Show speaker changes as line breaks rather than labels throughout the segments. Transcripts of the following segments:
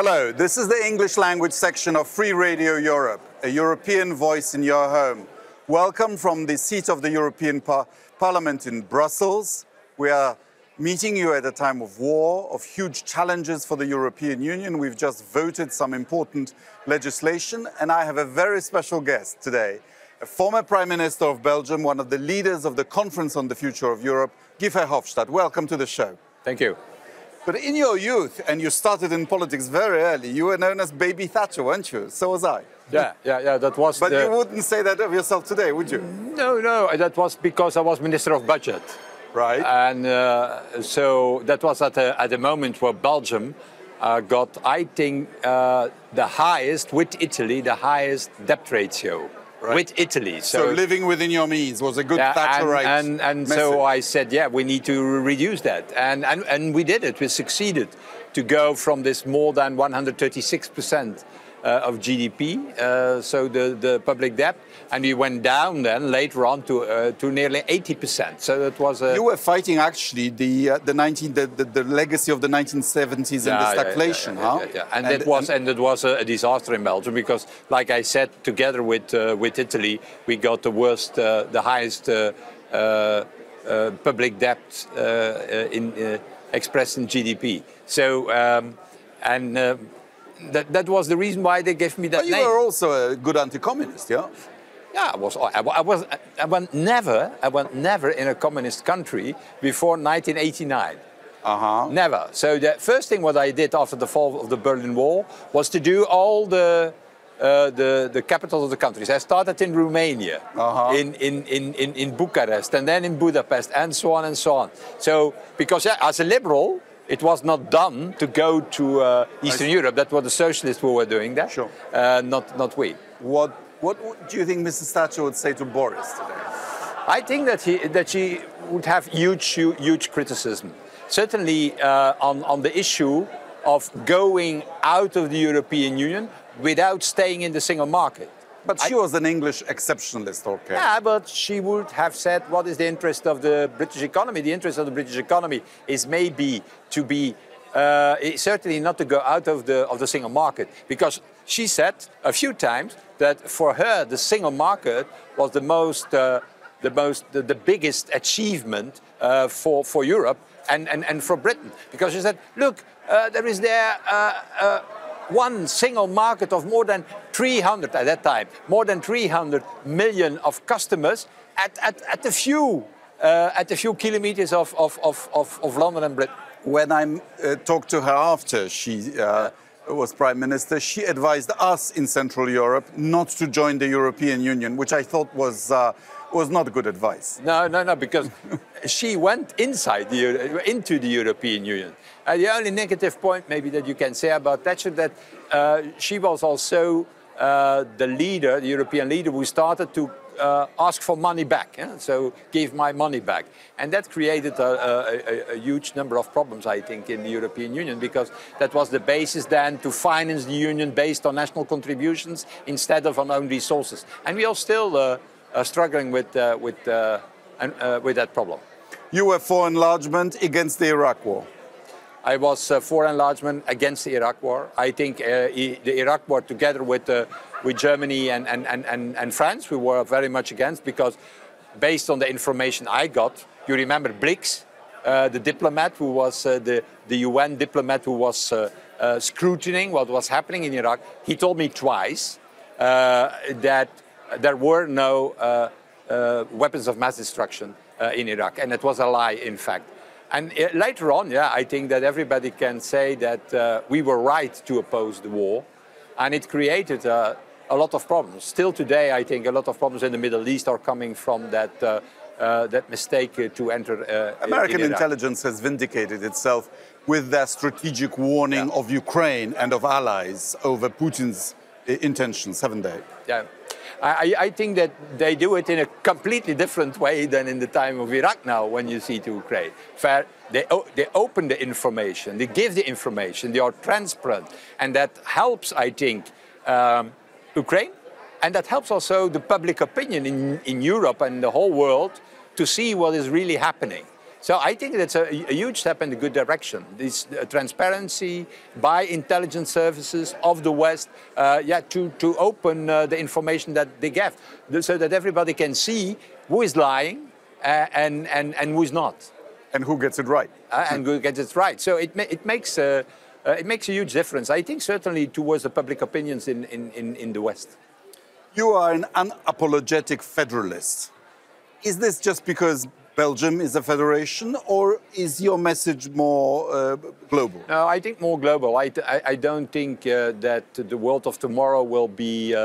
Hello, this is the English language section of Free Radio Europe, a European voice in your home. Welcome from the seat of the European Par- Parliament in Brussels. We are meeting you at a time of war, of huge challenges for the European Union. We've just voted some important legislation, and I have a very special guest today. A former Prime Minister of Belgium, one of the leaders of the Conference on the Future of Europe, Guy Verhofstadt. Welcome to the show.
Thank you.
But in your youth, and you started in politics very early, you were known as Baby Thatcher, weren't you? So was I.
Yeah, yeah, yeah. That was.
But
the,
you wouldn't say that of yourself today, would you?
No, no. That was because I was Minister of Budget,
Right.
and uh, so that was at a, at a moment where Belgium uh, got, I think, uh, the highest with Italy, the highest debt ratio
Right.
with Italy.
so, living within your means was a good
Yeah, and,
Thatcherite
and, and
message.
so I said, yeah, we need to reduce that. And, and, and we did it. We succeeded to go from this more than 136% uh, of GDP, uh, so the, the public debt, and we went down then later on to, uh, to nearly 80%. So that was a.
you were fighting actually the uh, the 19 the, the, the legacy of the 1970s and the
Yeah, yeah,
stagflation,
yeah,
huh?
yeah, yeah. And, it was and it was a, a disaster in Belgium because, like I said, together with uh, with Italy, we got the worst, uh, the highest uh, uh, uh, public debt uh, uh, in uh, expressed in GDP. So, um, and uh, that that was the reason why they gave me that
But you
name.
were also a good anti-communist, yeah.
Yeah, I was. I, I was. I went never. I went never in a communist country before 1989.
Uh huh.
Never. So the first thing what I did after the fall of the Berlin Wall was to do all the uh, the the capitals of the countries. I started in Romania,
Uh-huh.
in, in, in, in in Bucharest, and then in Budapest, and so on and so on. So because yeah, as a liberal. It was not done to go to uh, Eastern. Europe. That's what the socialists who were doing that.
Sure.
Uh, not, not we.
What what do you think Mrs. Thatcher would say to Boris today?
I think that he that she would have huge huge criticism. Certainly uh, on on the issue of going out of the European Union without staying in the single market.
But she was an English exceptionalist, okay?
Yeah, but she would have said, what is the interest of the British economy? The interest of the British economy is maybe to be, uh, certainly not to go out of the, of the single market. Because she said a few times that for her, the single market was the most, uh, the, most the, the biggest achievement uh, for, for Europe and, and, and for Britain. Because she said, look, uh, there is there uh, uh, one single market of more than 300 at that time, more than 300 million of customers at, at, at a few uh, at a few kilometers of, of, of, of, London and Britain.
When I uh, talked to her after she uh, was prime minister, she advised us in Central Europe not to join the European Union, which I thought was uh, was not good advice.
No, no, no, because she went inside the into the European Union. Uh, the only negative point, maybe that you can say about Thatcher, that uh, she was also uh, the leader, the European leader, who started to uh, ask for money back. yeah? So give my money back, and that created a, a, a, a huge number of problems, I think, in the European Union, because that was the basis then to finance the union based on national contributions instead of on own resources, and we are still. Uh, struggling with, uh, with, uh, and, uh, with that problem.
You were for enlargement against the Iraq war.
I was uh, for enlargement against the Iraq war. I think uh, the Iraq war, together with, uh, with Germany and, and, and, and, and France, we were very much against because, based on the information I got, you remember Blix, uh, the diplomat who was uh, the, the UN diplomat who was uh, uh, scrutinizing what was happening in Iraq. He told me twice uh, that there were no uh, uh, weapons of mass destruction uh, in Iraq, and it was a lie, in fact. And later on, yeah, I think that everybody can say that uh, we were right to oppose the war, and it created uh, a lot of problems. Still today, I think a lot of problems in the Middle East are coming from that, uh, uh, that mistake uh, to enter. Uh,
American
in
intelligence has vindicated itself with their strategic warning
Yeah.
of Ukraine and of allies over Putin's uh, intentions, haven't they?
Yeah. I, I- think that they do it in a completely different way than in the time of Iraq now when you see to Ukraine. Fair, they, they open the information, they give the information, they are transparent. And that helps, I think, um, Ukraine. And that helps also the public opinion in, in Europe and the whole world to see what is really happening. So I think that's a, a, huge step in the good direction. This uh, transparency by intelligence services of the West, uh, yeah, to, to open uh, the information that they give, so that everybody can see who is lying uh, and, and, and who is not.
And who gets it right.
Uh, and who gets it right. So it, ma it makes uh, it makes a huge difference. I think certainly towards the public opinions in, in, in, in the West.
You are an unapologetic federalist. Is this just because Belgium is a federation, or is your message more uh, global?
No, I think more global. I, I, I don't think uh, that the world of tomorrow will be uh,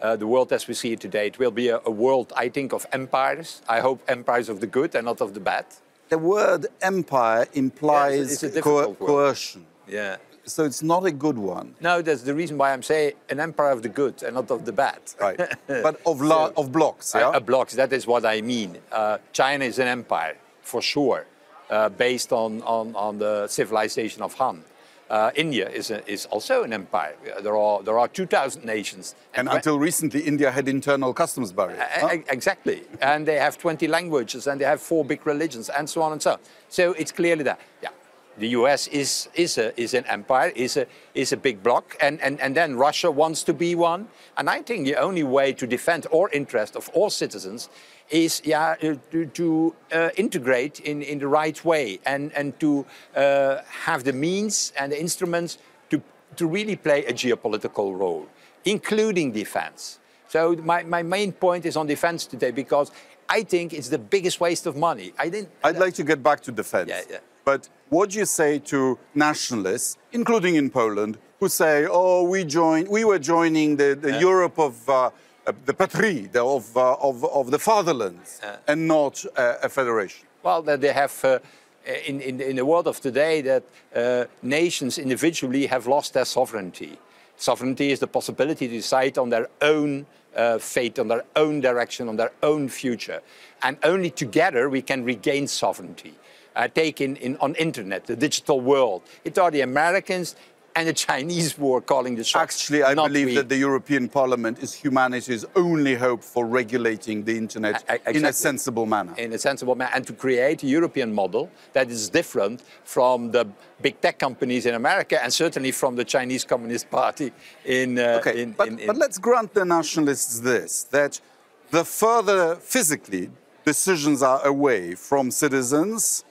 uh, the world as we see it today. It will be a, a, world, I think, of empires. I hope empires of the good and not of the bad.
The word empire implies
yeah, co
coercion.
Yeah.
So it's not a good one.
No, that's the reason why I'm saying an empire of the good and not of the bad.
Right. but of, so, of blocks, yeah?
Uh, blocks, that is what I mean. Uh, China is an empire, for sure, uh, based on, on, on the civilization of Han. Uh, India is, a, is also an empire. There are, there are 2,000 nations.
And, and until recently, India had internal customs barriers. Huh?
Exactly. And they have 20 languages and they have four big religions and so on and so on. So it's clearly that. Yeah the US is, is, a, is an empire, is a, is a big bloc, and, and, and then Russia wants to be one. And I think the only way to defend our interest of all citizens is yeah, uh, to, to uh, integrate in, in the right way and, and to uh, have the means and the instruments to, to really play a geopolitical role, including defense. So my, my main point is on defense today because I think it's the biggest waste of money. I didn't.
I'd like to get back to defense.
Yeah, yeah.
But what do you say to nationalists, including in Poland, who say, "Oh, we joined, we were joining the, the yeah. Europe of uh, the patrie, the, of, uh, of, of the fatherland, yeah. and not uh, a federation"?
Well, that they have. Uh, in, in, in, the world of today, that uh, nations individually have lost their sovereignty. Sovereignty is the possibility to decide on their own uh, fate, on their own direction, on their own future. And only together we can regain sovereignty uh, take in, on internet, the digital world. It are the Americans and the Chinese who are calling the shots.
Actually, I believe we. that the European Parliament is humanity's only hope for regulating the internet exactly. in a sensible manner.
In a sensible manner, and to create a European model that is different from the big tech companies in America and certainly from the Chinese Communist Party in.
Uh, okay,
in,
but,
in, in,
but let's grant the nationalists this: that the further physically decisions are away from citizens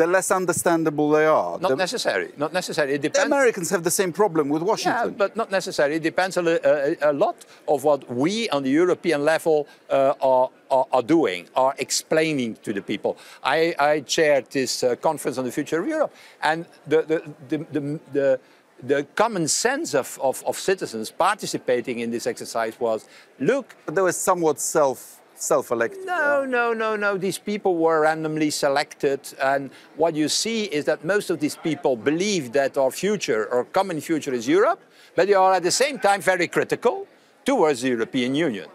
the less understandable they are.
Not
the,
necessary. Not necessary. It
depends. The Americans have the same problem with Washington.
Yeah, but not necessarily. It depends a, a, a lot of what we on the European level uh, are, are, are, doing, are explaining to the people. I, I chaired this uh, conference on the future of Europe, and the, the, the, the, the the common sense of, of, of, citizens participating in this exercise was look.
But there was somewhat self self-elected?
No, no, no, no. These people were randomly selected. And what you see is that most of these people believe that our future, our common future is Europe, but they are at the same time very critical towards the European Union.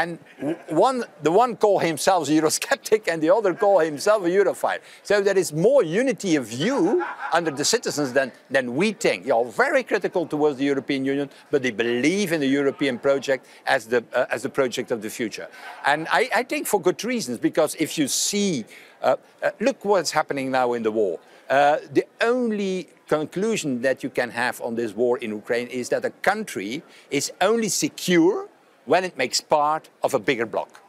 And one, the one call himself a Eurosceptic and the other call himself a Europhile. So there is more unity of view under the citizens than, than we think. They are very critical towards the European Union, but they believe in the European project as the, uh, as the project of the future. And I, I, think for good reasons, because if you see, uh, uh, look what's happening now in the war. Uh, the only conclusion that you can have on this war in Ukraine is that a country is only secure when it makes part of a bigger bloc,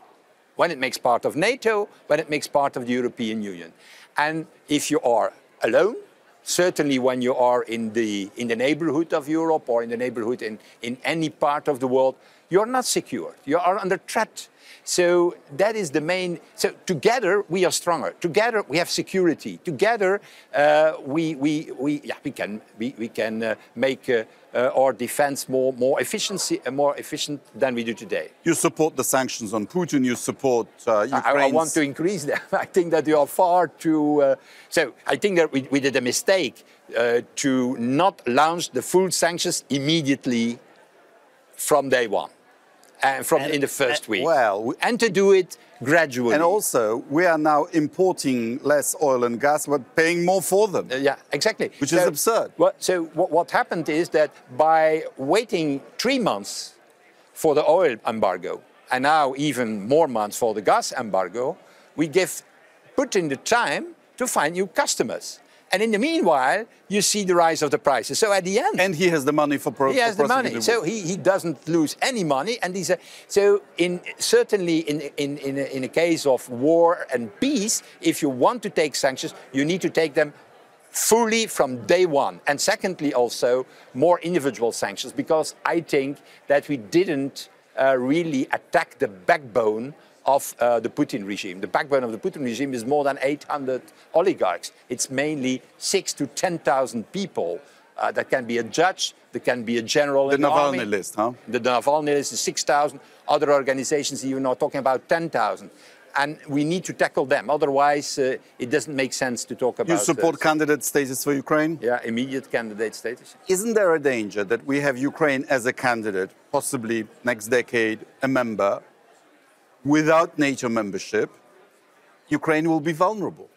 when it makes part of NATO, when it makes part of the European Union. And if you are alone, certainly when you are in the, in the neighborhood of Europe or in the neighborhood in, in any part of the world, you're not secure. You are under threat. So that is the main. So together we are stronger. Together we have security. Together uh, we, we, we, yeah, we can, we, we can uh, make uh, uh, our defense more, more, efficiency, uh, more efficient than we do today.
You support the sanctions on Putin. You support uh, I,
I, want to increase them. I think that you are far too. Uh, so I think that we, we did a mistake uh, to not launch the full sanctions immediately from day one and from and, in the first week.
Well,
and to do it gradually.
And also, we are now importing less oil and gas, but paying more for them.
Uh, yeah, exactly.
Which so, is absurd.
Well, so what, what happened is that by waiting three months for the oil embargo, and now even more months for the gas embargo, we give Putin the time to find new customers. And in the meanwhile, you see the rise of the prices. So at the end,
and he has the money for pro-
he has the money, so he, he doesn't lose any money. And these are, so in certainly in in in a, in a case of war and peace, if you want to take sanctions, you need to take them fully from day one. And secondly, also more individual sanctions, because I think that we didn't uh, really attack the backbone of uh, the Putin regime. The backbone of the Putin regime is more than 800 oligarchs. It's mainly six to 10,000 people. Uh, that can be a judge, that can be a general
The
in the
Navalny
army.
list, huh?
The Navalny list is 6,000. Other organizations even are talking about 10,000. And we need to tackle them. Otherwise, uh, it doesn't make sense to talk about.
You support
uh,
candidate status for Ukraine?
yeah, immediate candidate status.
Isn't there a danger that we have Ukraine as a candidate, possibly next decade a member, without NATO membership? Ukraine will be vulnerable.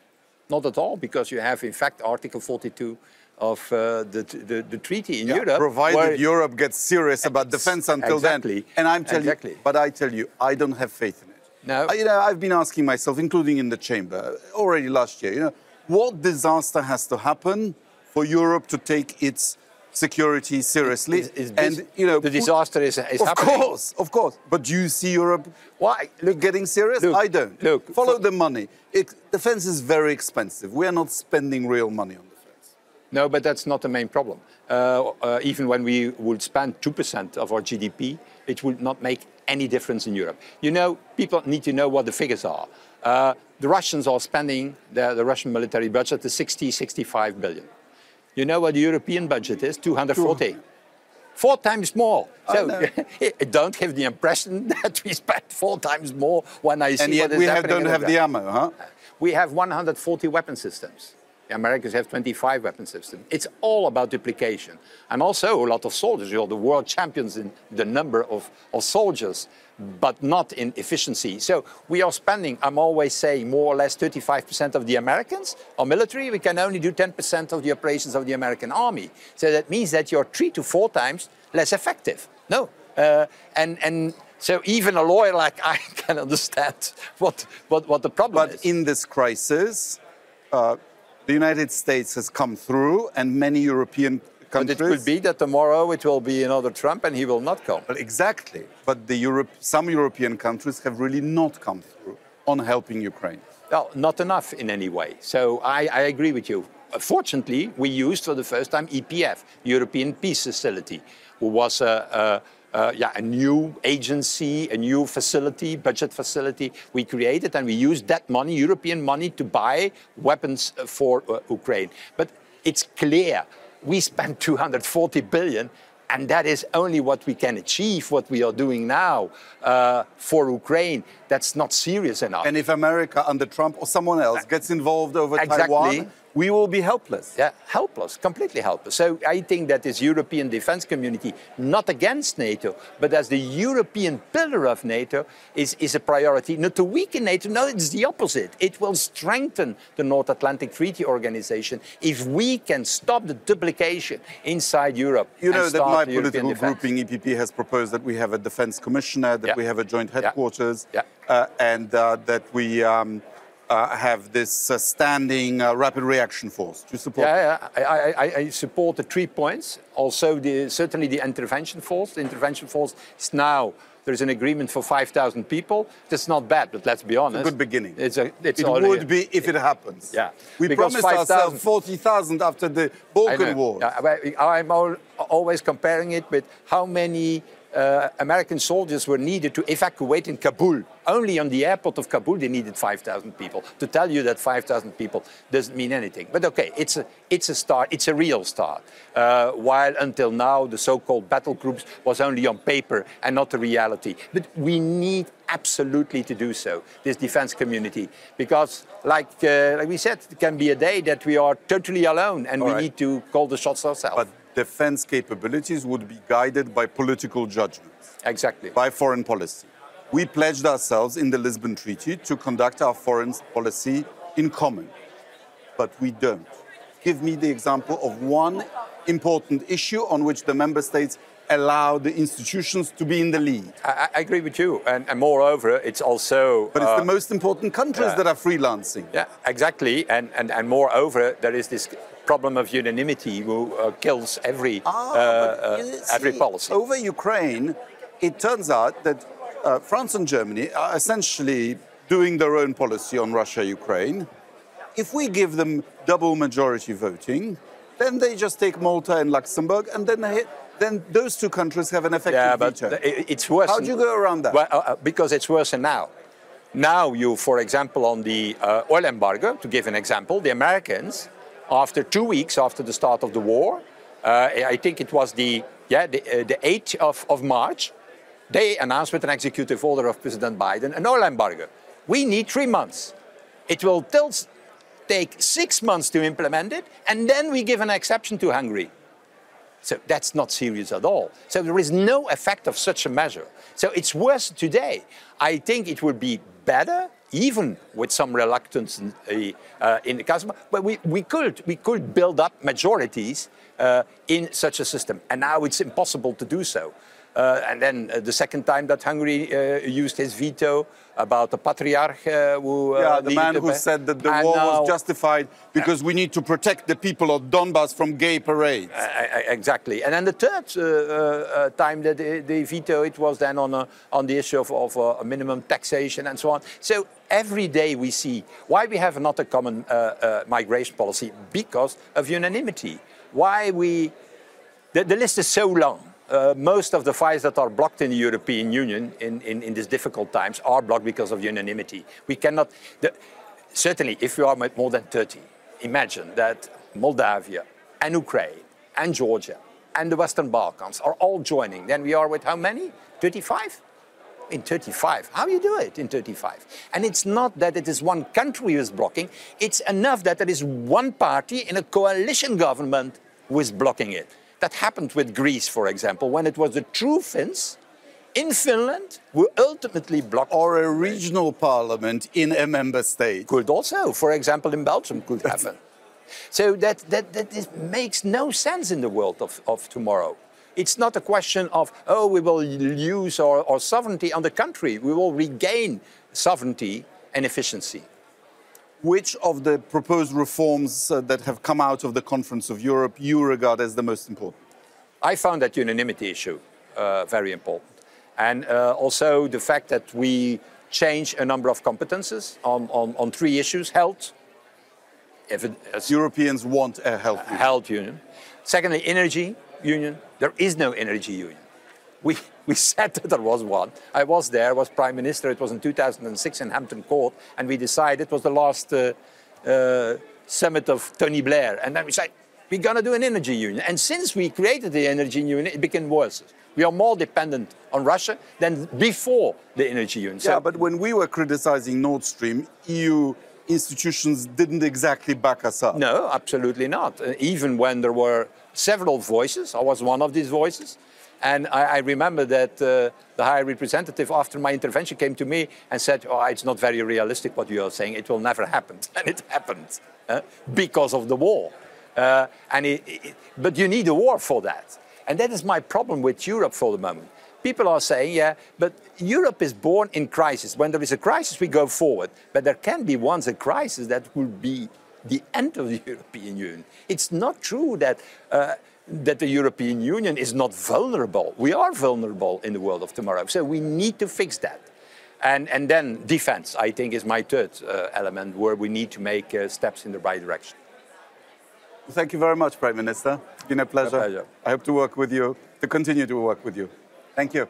Not at all, because you have, in fact, Article 42 of uh, the, the, the treaty in
Yeah,
Europe.
provided Europe gets serious about defense until
exactly.
then. And I'm telling
Exactly.
you, but I tell you, I don't have faith in it.
No.
I- you know, I've been asking myself, including in the chamber, already last year, you know, what disaster has to happen for Europe to take its security seriously? And you know,
the disaster is, is
of
happening.
course, of course. But do you see Europe
Why?
look, getting serious?
look,
I don't.
look,
Follow the money. It, defense is very expensive. We are not spending real money on defense.
No, but that's not the main problem. Uh, uh, even when we would spend 2% of our GDP, it would not make any difference in Europe. You know, people need to know what the figures are. Uh, the Russians are spending, the, the Russian military budget is 60, 65 billion. You know what the European budget is? 240. Four times more. So
know.
don't have the impression that we spend four times more when I see
And yet
what is
we have, don't have
the
ammo, huh?
we have 140 weapon systems. The Americans have 25 weapon systems. It's all about duplication. And also a lot of soldiers. You're the world champions in the number of, of soldiers, but not in efficiency. So we are spending, I'm always saying, more or less 35% of the Americans are military. We can only do 10% of the operations of the American army. So that means that you're three to four times less effective. No. Uh, and, and so even a lawyer like I can understand what, what, what the problem is.
But in this crisis, uh, the United States has come through, and many European
But
countries.
it could be that tomorrow it will be another Trump and he will not come.
Well, exactly. But the Europe, some European countries have really not come through on helping Ukraine.
Well, not enough in any way. So I, I agree with you. Fortunately, we used for the first time EPF, European Peace Facility, who was a, a, a, yeah, a new agency, a new facility, budget facility we created, and we used that money, European money, to buy weapons uh, for uh, Ukraine. But it's clear we spent 240 billion and that is only what we can achieve, what we are doing now uh, for Ukraine. That's not serious enough.
And if America under Trump or someone else gets involved over
Exactly.
Taiwan, we will be helpless.
yeah, helpless, completely helpless. So I think that this European defense community, not against NATO, but as the European pillar of NATO, is, is a priority. Not to weaken NATO, no, it's the opposite. It will strengthen the North Atlantic Treaty Organization if we can stop the duplication inside Europe.
You
and
know that
start
my
the
political
defense.
grouping, EPP, has proposed that we have a defense commissioner, that
Yeah.
we have a joint
Yeah.
headquarters,
Yeah.
uh, and uh, that we um, uh, have this uh, standing uh, rapid reaction force. You support
Yeah, yeah. I, I, I- I support the three points. Also, the, certainly the intervention force. The intervention force is now there's an agreement for 5,000 people. That's not bad, but let's be honest.
A good beginning.
It's a, it's
It
already-
would be if it happens.
Yeah.
We
Because
promised
5,000
ourselves 40,000 after the Balkan. War.
Yeah, I'm al- always comparing it with how many uh, American soldiers were needed to evacuate in Kabul. Only on the airport of Kabul, they needed 5,000 people. To tell you that 5,000 people doesn't mean anything. But okay, it's a, it's a start, it's a real start. Uh, while until now, the so called battle groups was only on paper and not the reality. But we need absolutely to do so, this defense community. Because, like, uh, like we said, it can be a day that we are totally alone and
All
we
right.
need to call the shots ourselves.
But defense capabilities would be guided by political judgments,
exactly.
by foreign policy. We pledged ourselves in the Lisbon Treaty to conduct our foreign policy in common, but we don't. Give me the example of one important issue on which the member states allow the institutions to be in the lead.
I, I agree with you, and, and, moreover, it's also.
But it's uh, the most important countries yeah. that are freelancing.
Yeah, exactly, and, and and moreover, there is this problem of unanimity who uh, kills every ah, uh, uh every policy.
Over Ukraine, it turns out that uh, France and Germany are essentially doing their own policy on Russia-Ukraine. If we give them double majority voting, then they just take Malta and Luxembourg, and then they, then those two countries have an effective
yeah, but
veto.
It's worse.
How do you go around that?
Well, uh, uh, because it's worse now. Now you, for example, on the uh, oil embargo, to give an example, the Americans, after two weeks after the start of the war, uh, I think it was the yeah the, uh, the 8th of, of March, they announced with an executive order of President Biden an oil embargo. We need three months. It will take six months to implement it, and then we give an exception to Hungary. So that's not serious at all. So there is no effect of such a measure. So it's worse today. I think it would be better, even with some reluctance in, uh, in the customer, but we, we, could, we could build up majorities uh, in such a system. And now it's impossible to do so. Uh, and then uh, the second time that Hungary uh, used his veto about the patriarch who.
yeah, the man who said that the war now, was justified because we need to protect the people of Donbass from gay parades.
exactly. And then the third time that they, they veto it was then on, a, on the issue of, of a minimum taxation and so on. So every day we see why we have not a common uh, uh, migration policy because of unanimity. Why we, the, the list is so long uh, most of the files that are blocked in the European Union in, in, in these difficult times are blocked because of unanimity. We cannot, the, certainly if you are with more than 30, imagine that Moldavia and Ukraine and Georgia and the Western Balkans are all joining. Then we are with how many? 35? In 35. How you do it in 35? And it's not that it is one country who is blocking, it's enough that there is one party in a coalition government who is blocking it. That happened with Greece, for example, when it was the true Finns in Finland who ultimately blocked.
Or a regional parliament in a member state.
Could also, for example, in Belgium, could happen. so that, that, that makes no sense in the world of, of tomorrow. It's not a question of, oh, we will lose our, our sovereignty on the country. We will regain sovereignty and efficiency
which of the proposed reforms uh, that have come out of the Conference of Europe you regard as the most important?
I found that unanimity issue uh, very important. And uh, also the fact that we change a number of competences on, on, on three issues, health.
If it, Europeans want a health union.
health union. Secondly, energy union. There is no energy union. We, we said that there was one. I was there, was Prime Minister. It was in 2006 in Hampton Court, and we decided it was the last uh, uh, summit of Tony Blair. And then we said, we're going to do an energy union. And since we created the energy union, it became worse. We are more dependent on Russia than before the energy union.
So yeah, but when we were criticizing Nord Stream, EU institutions didn't exactly back us up.
No, absolutely not. Uh, even when there were several voices, I was one of these voices. And I, I remember that uh, the High Representative, after my intervention, came to me and said, oh, it's not very realistic what you are saying. It will never happen. And it happened uh, because of the war. Uh, and it, it, but you need a war for that. And that is my problem with Europe for the moment. People are saying, yeah, but Europe is born in crisis. When there is a crisis, we go forward. But there can be once a crisis that will be the end of the European Union. It's not true that uh, that the European Union is not vulnerable. We are vulnerable in the world of tomorrow. So we need to fix that. And, and then defense, I think, is my third uh, element where we need to make uh, steps in the right direction.
Thank you very much, Prime Minister. It's been a pleasure.
pleasure.
I hope to work with you, to continue to work with you. Thank you.